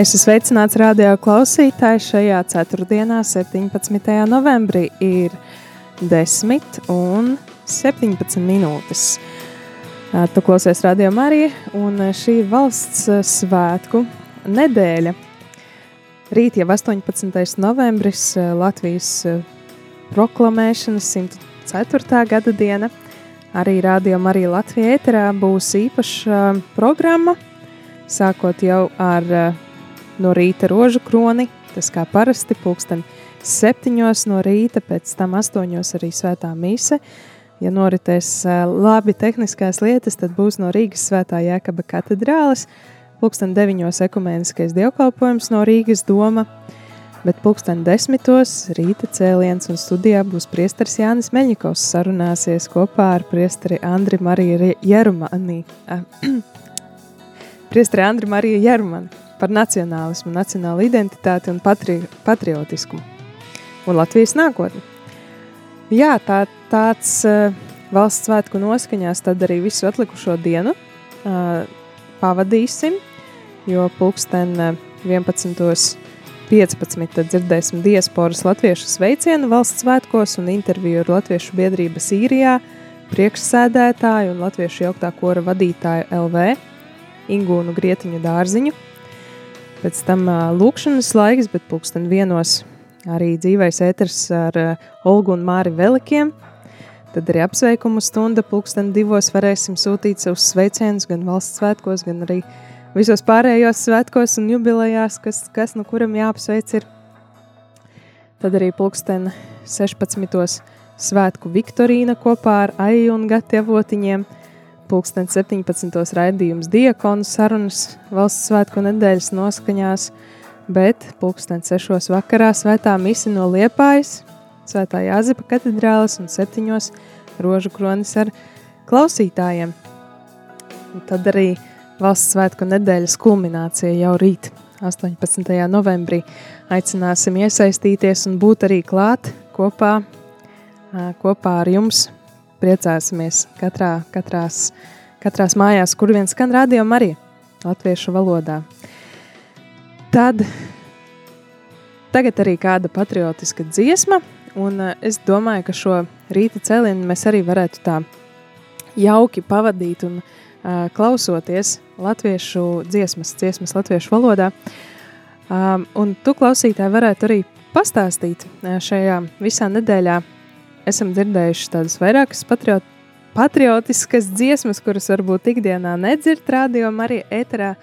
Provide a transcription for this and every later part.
Es esmu sveicināts radio klausītāji šajā ceturtdienā, 17. novembrī. Ir 10 un 17 minūtes. Tu klausies radio Marija, un šī ir valsts svētku nedēļa. Rīt jau 18. novembris, Latvijas proklamēšanas 104. gada diena. Arī radio Marija Latvijā ēterā būs īpaša programma, sākot jau ar no rīta rožu kroni, tas kā parasti pulksten septiņos no rīta, pēc tam astoņos arī svētā mise. Ja noritēs labi tehniskās lietas, tad būs no Rīgas svētā Jēkaba katedrāles, pulksten deviņos ekumēniskais dievkalpojums no Rīgas doma, bet pulksten desmitos rīta cēliens un studijā būs priesteris Jānis Meļņikovs sarunāsies kopā ar priesteri Andri Mariju Jerumani. priesteri Andri Mariju Jerumani par nacionālismu, nacionālu identitāti un patri, patriotiskumu un Latvijas nākotni. Jā, tā, tāds uh, valsts svētku noskaņās tad arī visu atlikušo dienu uh, pavadīsim, jo pulksten uh, 11.15 tad dzirdēsim diasporas latviešu sveicienu valsts svētkos un interviju ar latviešu biedrības īrijā, priekšsēdētāju un latviešu jauktā kora vadītāju LV Ingūnu Grietiņu dārziņu – Pēc tam uh, lūkšanas laiks, bet pulksten vienos arī dzīvais ēters ar uh, Olgu un Māri Velikiem. Tad arī apsveikumu stunda pulksten divos varēsim sūtīt savus sveicienus gan valsts svētkos, gan arī visos pārējos svētkos un jubilejās, kas, kas no kuram jāapsveic ir. Tad arī pulksten 16. svētku Viktorīna kopā ar Aiju un Gati avotiņiem – pulksten 17. raidījums diakonu sarunas valsts svētku nedēļas noskaņās, bet pulksten 6. vakarā svētā misi no Liepājas, svētā Jāzepa katedrāles un 7. rožu kronis ar klausītājiem. Un tad arī valsts svētku nedēļas kulminācija jau rīt, 18. novembrī. Aicināsim iesaistīties un būt arī klāt kopā, kopā ar jums priecāsimies katrā, katrās, katrās mājās, kur viens skan radio Marija latviešu valodā. Tad tagad arī kāda patriotiska dziesma, un eh, es domāju, ka šo rīta cēlienu mēs arī varētu tā jauki pavadīt un uh, klausoties latviešu dziesmas, dziesmas latviešu valodā. Um, un tu klausītāji varētu arī pastāstīt šajā visā nedēļā, esam dzirdējuši tādas vairākas patriot, patriotiskas dziesmas, kuras varbūt ikdienā nedzird radio arī ēterā,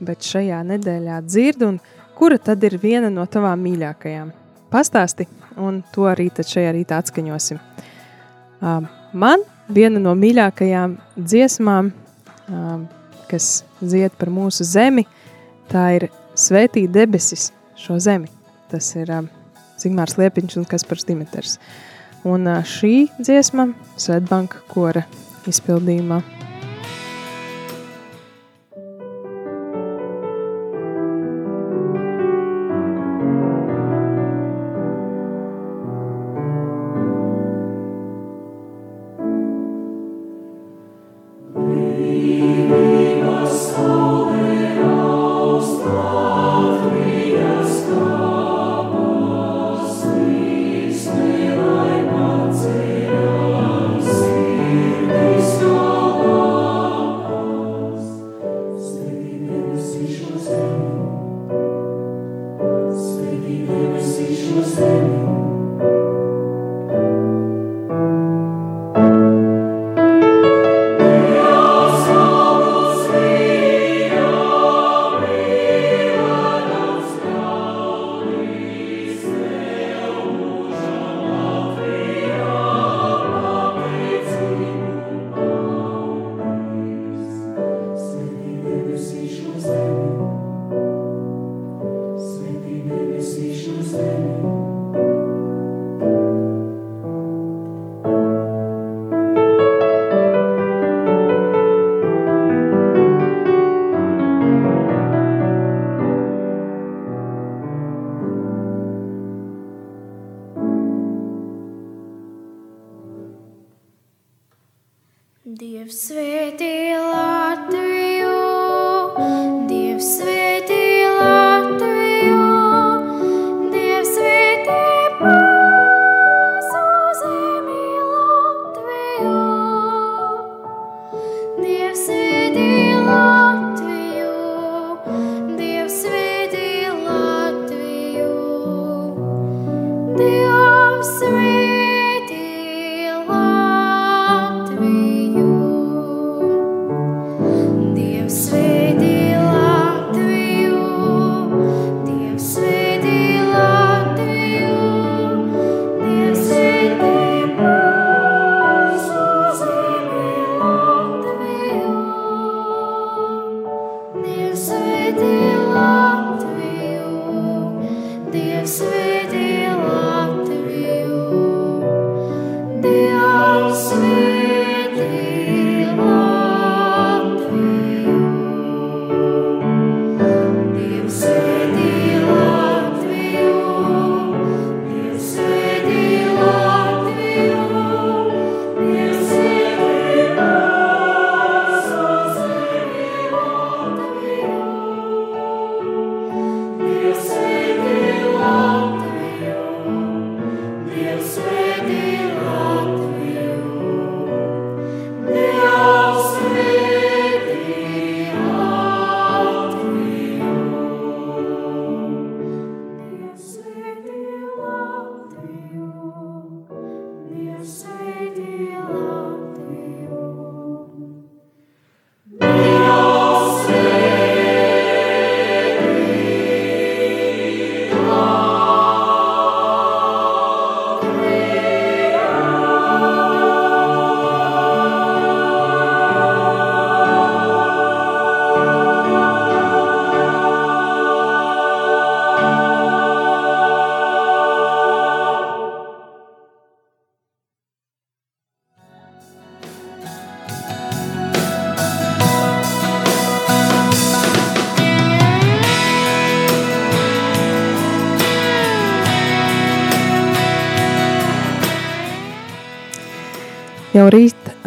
bet šajā nedēļā dzird, un kura tad ir viena no tavām mīļākajām? Pastāsti, un to arī šajā rītā atskaņosim. Uh, man viena no mīļākajām dziesmām, uh, kas zied par mūsu zemi, tā ir Svētī debesis šo zemi. Tas ir uh, Zigmārs Liepiņš un Kaspars Dimiters. Uh, Un šī dziesma Svetbanka kora izpildījumā. was.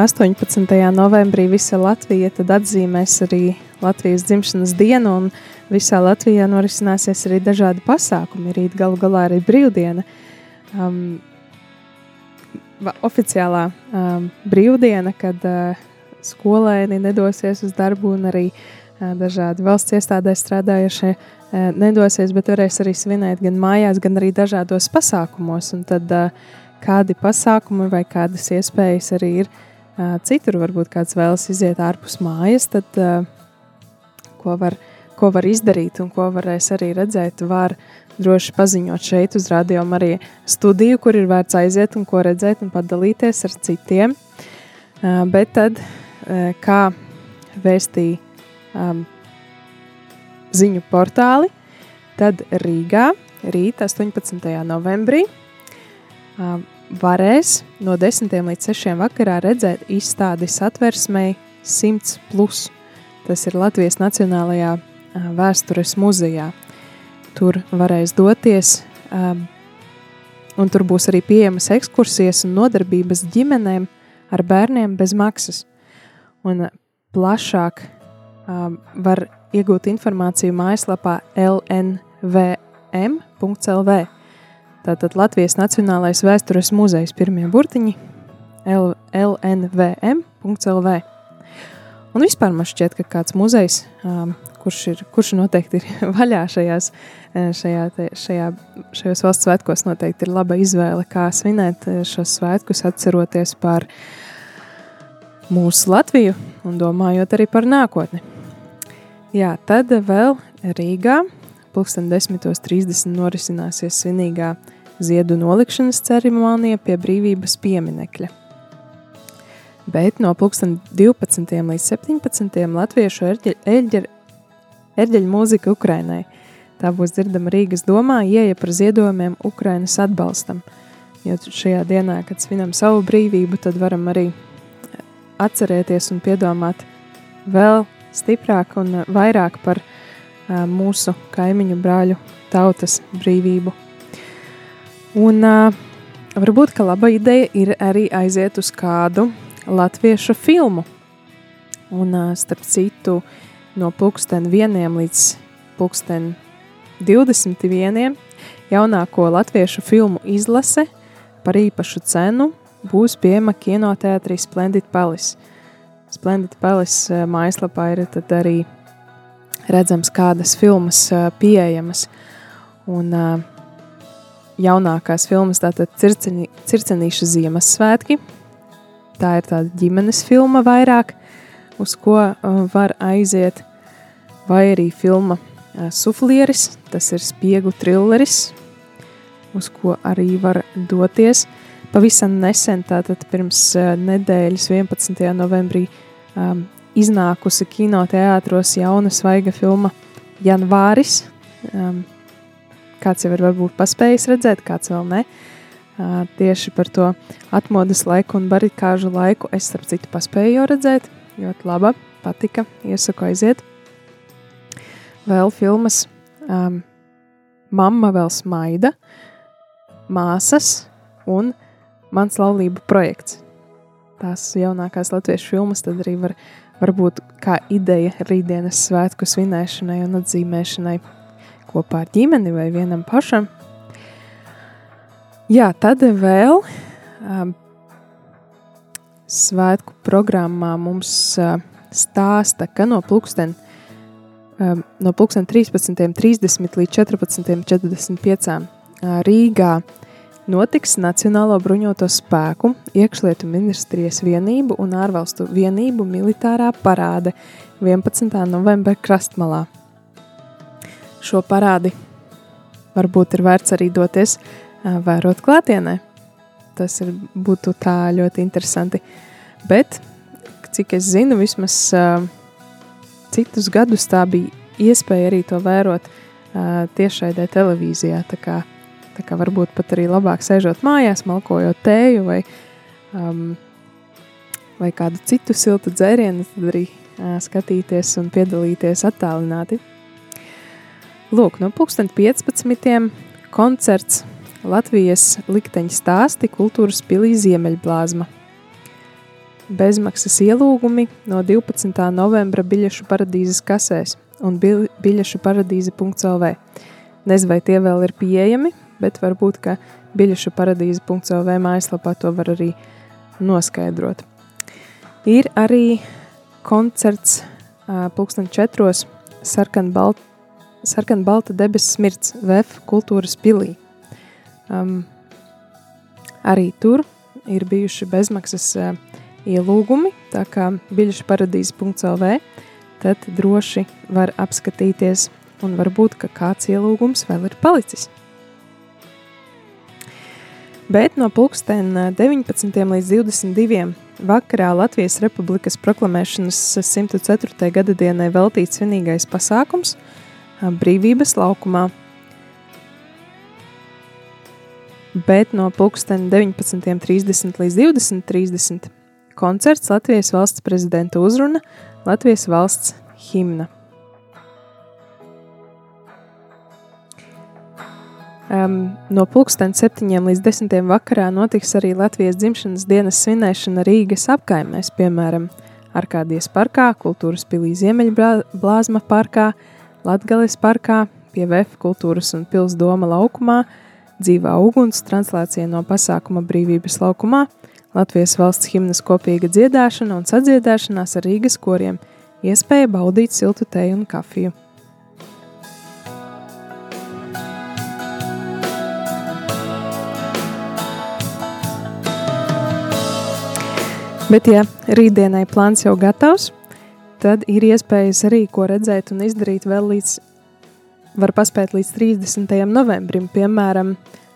18. novembrī, visa Latvija atzīmēs arī Latvijas dzimšanas dienu, un visā Latvijā norisināsies arī dažādi pasākumi. Rīt galu galā arī brīvdiena. Um, oficiālā um, brīvdiena, kad uh, skolēni nedosies uz darbu, un arī uh, dažādi valsts iestādēs strādājušie uh, nedosies, bet varēs arī svinēt gan mājās, gan arī dažādos pasākumos. Un tad uh, kādi pasākumi vai kādas iespējas arī ir uh, citur, varbūt kāds vēlas iziet ārpus mājas, tad ko, var, ko var izdarīt un ko varēs arī redzēt, var droši paziņot šeit uz radio arī studiju, kur ir vērts aiziet un ko redzēt un padalīties ar citiem. Bet tad, kā vēstīja ziņu portāli, tad Rīgā rīt 18. novembrī varēs no 10 līdz 6 vakarā redzēt izstādi satversmei 100 plus. Tas ir Latvijas Nacionālajā vēstures muzejā. Tur varēs doties, um, un tur būs arī pieejamas ekskursijas un nodarbības ģimenēm ar bērniem bez maksas. Un plašāk um, var iegūt informāciju mājaslapā lnvm.lv. Tātad Latvijas Nacionālais vēstures muzejs pirmie burtiņi lnvm.lv. Un vispār man šķiet, ka kāds muzejs, um, kurš, ir, kurš noteikti ir vaļā šajās, šajā, šajā, šajos valsts svētkos, noteikti ir laba izvēle, kā svinēt šos svētkus, atceroties par mūsu Latviju un domājot arī par nākotni. Jā, tad vēl Rīgā pulksten 10.30 norisināsies svinīgā ziedu nolikšanas ceremonija pie brīvības pieminekļa. Bet no pulksten 12. līdz 17. latviešu erģeļu mūzika Ukrainai. Tā būs dzirdama Rīgas domā, ieeja par ziedojumiem Ukrainas atbalstam. Jo šajā dienā, kad svinam savu brīvību, tad varam arī atcerēties un piedomāt vēl stiprāk un vairāk par mūsu kaimiņu brāļu tautas brīvību. Un uh, varbūt, laba ideja ir arī aiziet uz kādu latviešu filmu. Un, uh, starp citu, no pulksten vieniem līdz pulksten 21. jaunāko latviešu filmu izlase par īpašu cenu būs pieejama kinoteātrī Splendid Palace. Splendid Palace mājaslapā ir arī redzams, kādas filmas pieejamas. Un uh, jaunākās filmas, tātad circeni, Circenīša Ziemassvētki. Tā ir tāda ģimenes filma vairāk, uz ko uh, var aiziet, vai arī filma uh, Suflieris, tas ir spiegu trilleris, uz ko arī var doties. Pavisam nesen, tātad pirms uh, nedēļas 11. novembrī, um, iznākusi kinoteātros jauna svaiga filma Janvāris. Um, kāds jau ir varbūt paspējis redzēt, kāds vēl ne. Uh, tieši par to atmodas laiku un barikāžu laiku es, starp citu, paspēju jau redzēt. Ļoti laba, patika, iesaku aiziet. Vēl filmas um, Mamma vēl smaida, Māsas un Mans laulību projekts. Tās jaunākās latviešu filmas tad arī var, var būt kā ideja rītdienas svētku svinēšanai un atzīmēšanai kopā ar ģimeni vai vienam pašam. Jā, tad vēl um, svētku programmā mums uh, stāsta, ka no pulksten, um, no pulksten 13.30 līdz 14.45 uh, Rīgā notiks Nacionālo bruņoto spēku, iekšlietu ministrijas vienību un ārvalstu vienību militārā parāde 11. novembra krastmalā. Šo parādi varbūt ir vērts arī doties vērot klātienē. Tas ir, būtu tā ļoti interesanti. Bet, cik es zinu, vismaz uh, citus gadus tā bija iespēja arī to vērot uh, tiešraidē televīzijā. Tā kā, tā kā varbūt pat arī labāk sēžot mājās, malkojot tēju vai, um, vai kādu citu siltu dzērienu, tad arī uh, skatīties un piedalīties attālināti. Lūk, no 2015. koncerts Latvijas likteņa stāsti kultūras pilī Ziemeļblāzma. Bezmaksas ielūgumi no 12. novembra biļešu paradīzes kasēs un biļešu paradīze.lv. Nezinu, vai tie vēl ir pieejami, bet varbūt, ka biļešu paradīze.lv mājaslapā to var arī noskaidrot. Ir arī koncerts pulksten četros sarkan-balta sarkan balta debesu smirts VF kultūras pilī. Um, arī tur ir bijuši bezmaksas uh, ielūgumi, tā kā biļešu paradīze.lv, tad droši var apskatīties un varbūt, ka kāds ielūgums vēl ir palicis. Bet no pulksten 19. līdz 22. vakarā Latvijas Republikas proklamēšanas 104. gada dienai veltīts svinīgais pasākums – brīvības laukumā. Bet no pulksten 19.30 līdz 20.30 koncerts Latvijas valsts prezidenta uzruna Latvijas valsts himna. Um, no pulksten 7 līdz 10 vakarā notiks arī Latvijas dzimšanas dienas svinēšana Rīgas apkaimēs, piemēram, Arkādijas parkā, Kultūras pilī Ziemeļblāzma parkā, Latgales parkā, pie VF kultūras un pils doma laukumā, dzīvā uguns translācija no pasākuma brīvības laukumā, Latvijas valsts himnas kopīga dziedāšana un sadziedāšanās ar Rīgas koriem, iespēja baudīt siltu teju un kafiju. Bet, ja rītdienai plāns jau gatavs, tad ir iespējas arī ko redzēt un izdarīt vēl līdz, var paspēt līdz 30. novembrim, piemēram,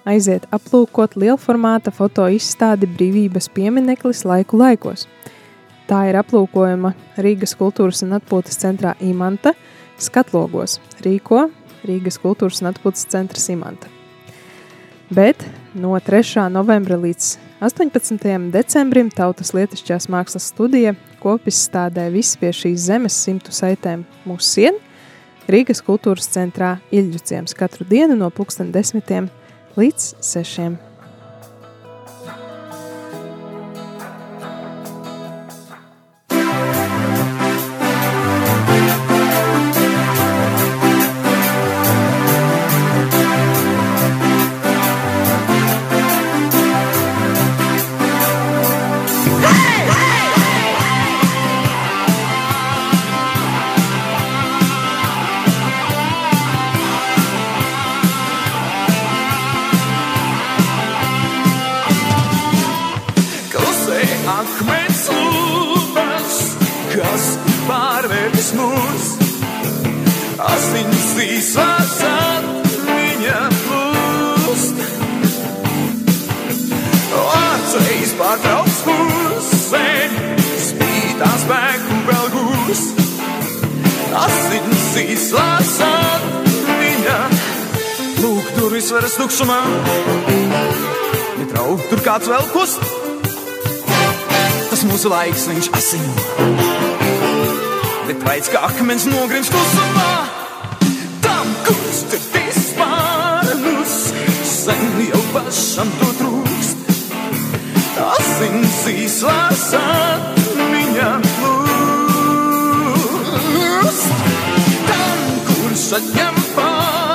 aiziet aplūkot lielformāta foto izstādi brīvības piemineklis laiku laikos. Tā ir aplūkojama Rīgas kultūras un atpūtas centrā Imanta skatlogos, rīko Rīgas kultūras un atpūtas centra Imanta. Bet no 3. novembra līdz 18. decembrim Tautas lietišķās mākslas studija kopizstādē Viss pie šīs zemes simtu saitēm mūsu sien Rīgas kultūras centrā Iļģuciems katru dienu no pulksten desmitiem līdz sešiem. Tukšumā. Netrau, tur kāds vēl kust. Tas mūsu laiks, viņš asino. Bet vaids kā akmens nogrims klusumā. Tam, tur vispārnus, sen jau pašam to trūkst. Asins īslās atmiņā plūst. Tam, kurš atņem mēli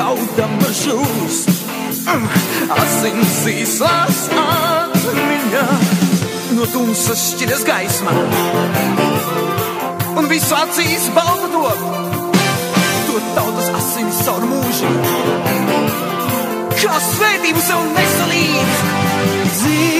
kaudama žūst. Asins īslās atmiņā no tumsas šķiras gaisma. Un visu acīs balta top, to tautas asinis caur mūžu. Kā svētību sev nesalīdz, dzīvību,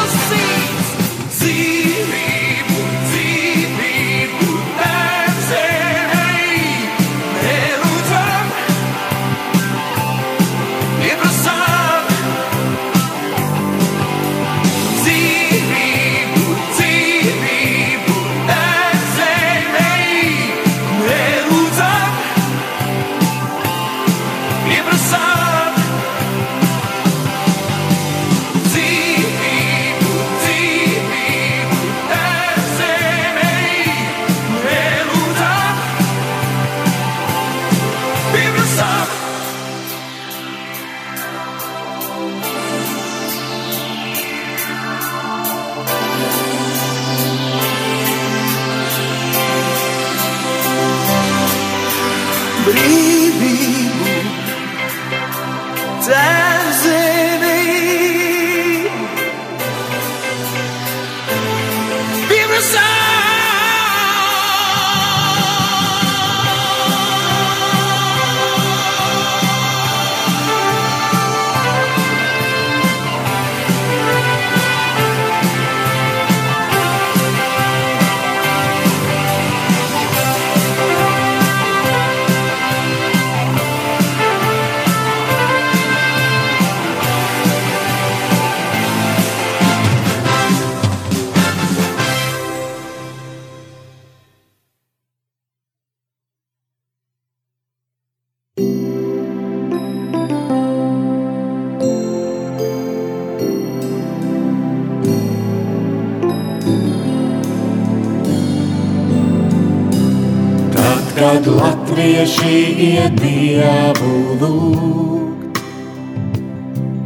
dievu lūgt,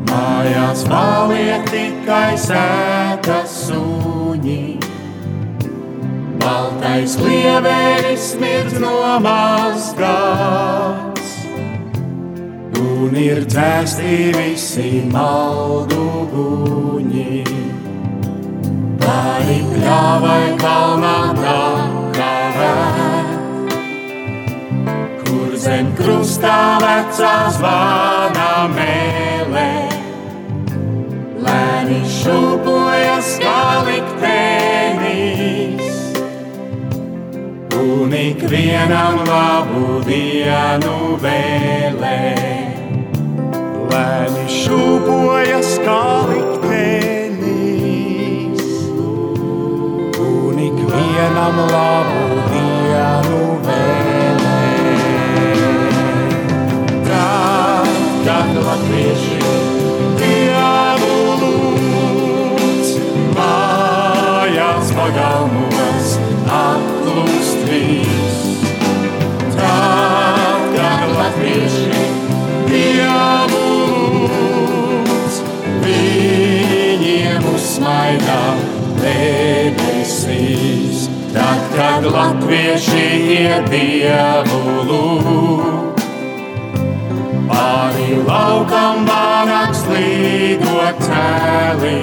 mājās paliek tikai sētas suņi. Baltais lieveris smirdz no mazgās, un ir dzēsti visi maldu guņi. Pāri pļāvai kalnā nakavē, Šodien krustā vecā zvana mēlē, lēni šūpojas kā liktenis. Un ik vienam labu dienu vēlē, lēni šūpojas kā liktenis. Un ik vienam labu dienu vēlē. Kad latvieši dievu lūdz, mājās pagalmos aplūst viss. Tad, kad latvieši dievu lūdz, viņiem uzsmaidā debesīs. Tad, kad latvieši iet dievu lūdz, pāri laukam vāraks līdot cēlī.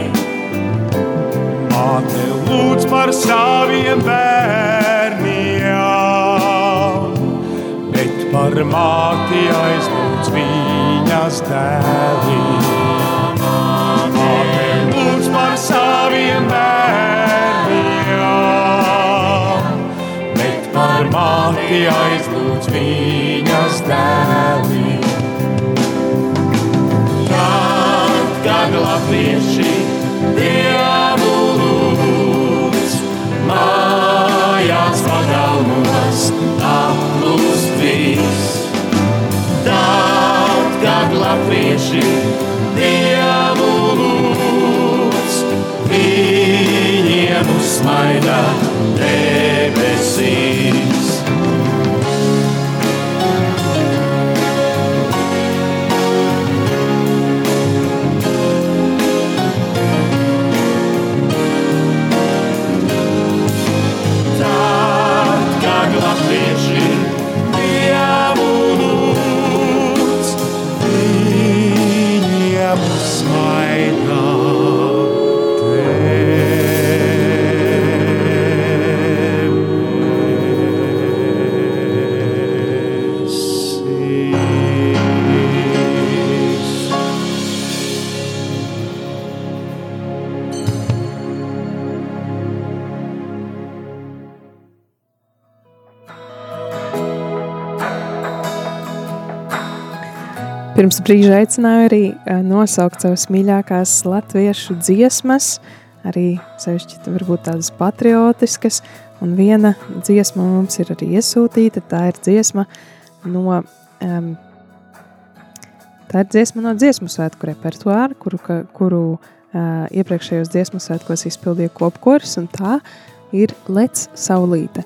Māte lūdz par saviem bērniem, bet par māti aizlūdz viņas dēliem. Māte lūdz par saviem bērniem, bet par māti aizlūdz viņas dēliem. Viņiem uzsmaida debesīs. Pirms brīža aicināju arī eh, nosaukt savas mīļākās latviešu dziesmas, arī sevišķi varbūt tādas patriotiskas, un viena dziesma mums ir arī iesūtīta, tā ir dziesma no, um, tā ir dziesma no dziesmu svētku repertuāra, kuru, ka- kuru uh, iepriekšējos dziesmu svētkos izpildīja kopkoris, un tā ir Lec Saulīte.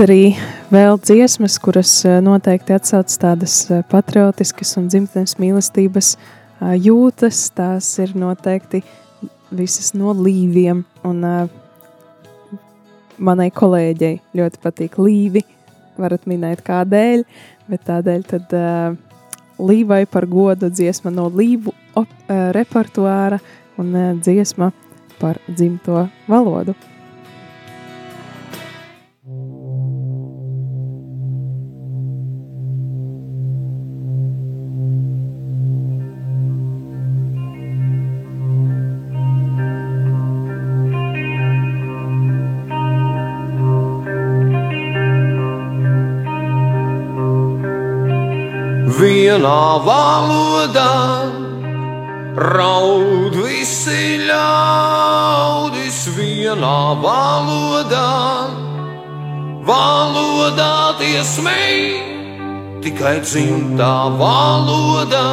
Bet arī vēl dziesmas, kuras eh, noteikti atsauc tādas eh, patriotiskas un dzimtenes mīlestības eh, jūtas, tās ir noteikti visas no līviem. Un manai kolēģei ļoti patīk līvi. Varat minēt kādēļ, bet tādēļ tad līvai par godu dziesma no līvu repertuāra un dziesma par dzimto valodu. Vienā valodā raud visi ļaudis vienā valodā. Valodā tiesmei tikai dzimtā valoda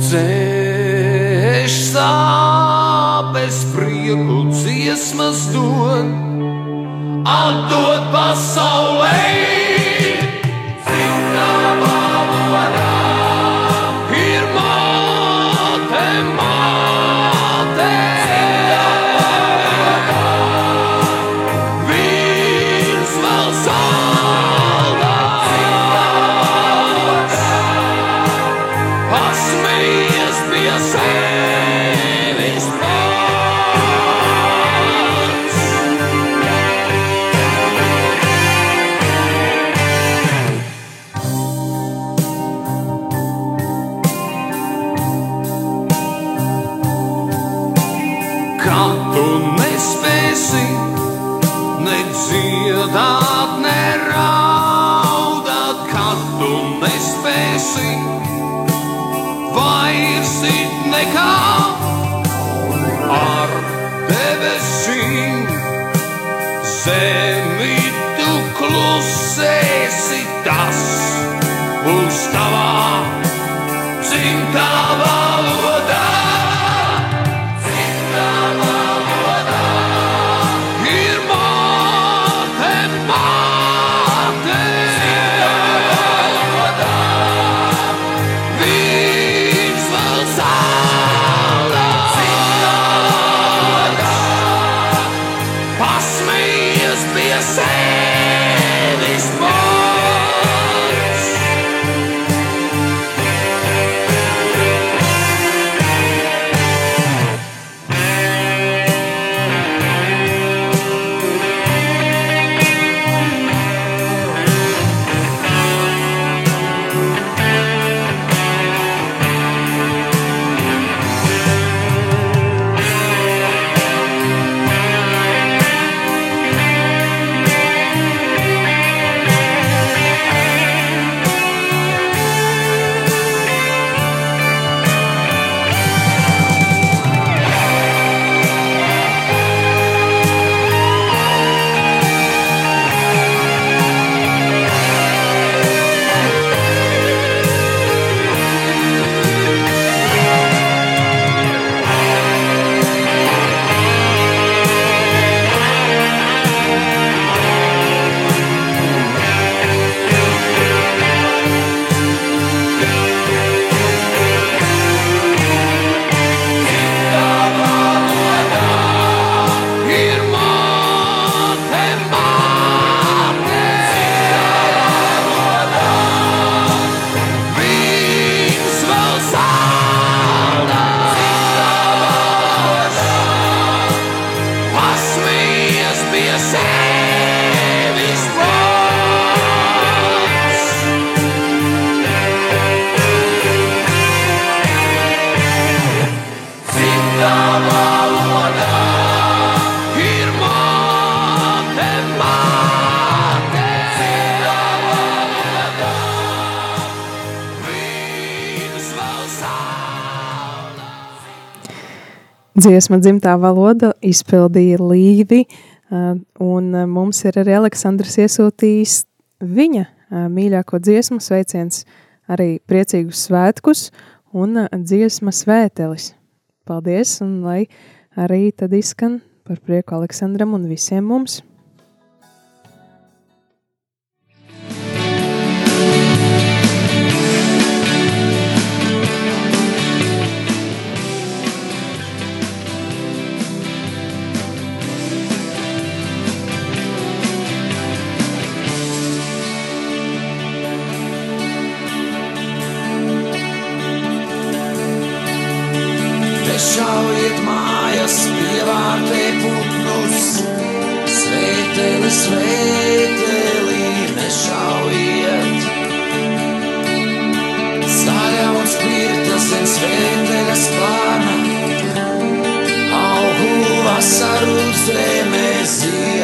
dzēš sāpes prieku dziesmas dod, atdod pasaulē. esi, vai esi nekā ar debesīm, zemi tu klusēji. Dziesma dzimtā valoda izpildīja līvi, un mums ir arī Aleksandrs iesūtījis viņa mīļāko dziesmu sveiciens arī priecīgus svētkus un dziesma svētelis. Paldies, un lai arī tad izskan par prieku Aleksandram un visiem mums. Šaujiet mājas, pievārtē putnus, sveiteli, sveiteli, nešaujiet. Zaļa un spirta zem sveiteles plāna, augu vasaru zemē ziet.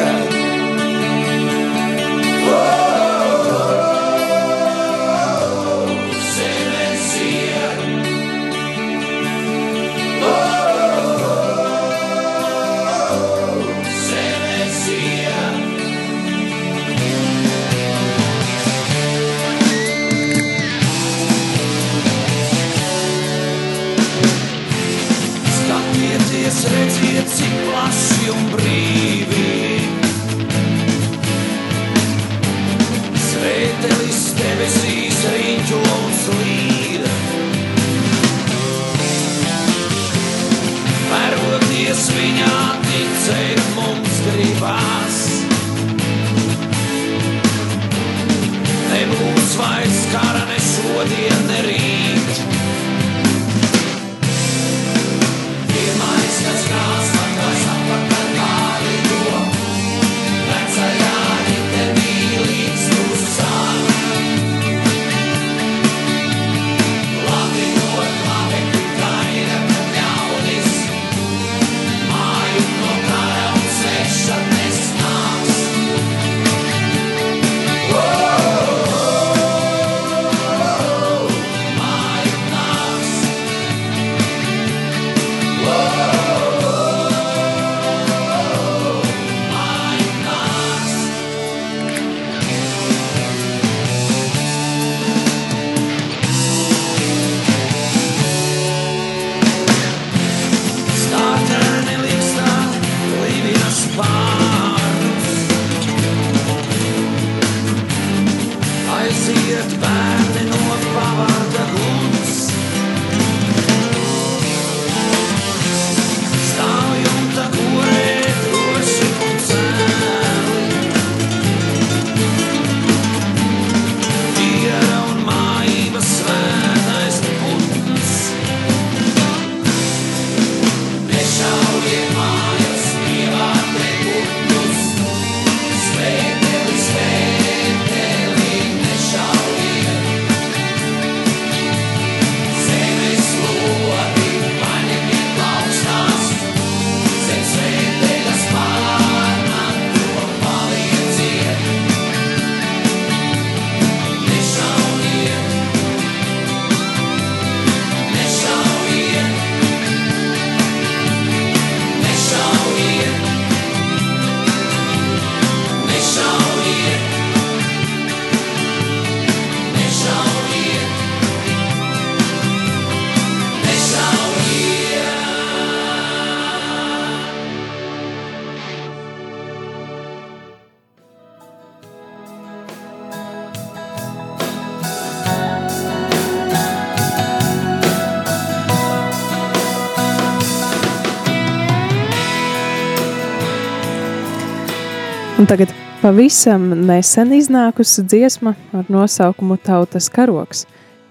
Pavisam nesen iznākusi dziesma ar nosaukumu Tautas karoks,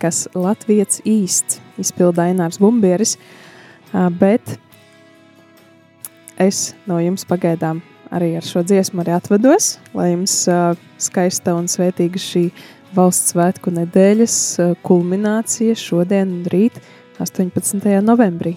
kas Latvijas īsts izpildā Inārs Bumbieris, bet es no jums pagaidām arī ar šo dziesmu arī atvados, lai jums skaista un svētīga šī valsts svētku nedēļas kulminācija šodien un rīt 18. novembrī.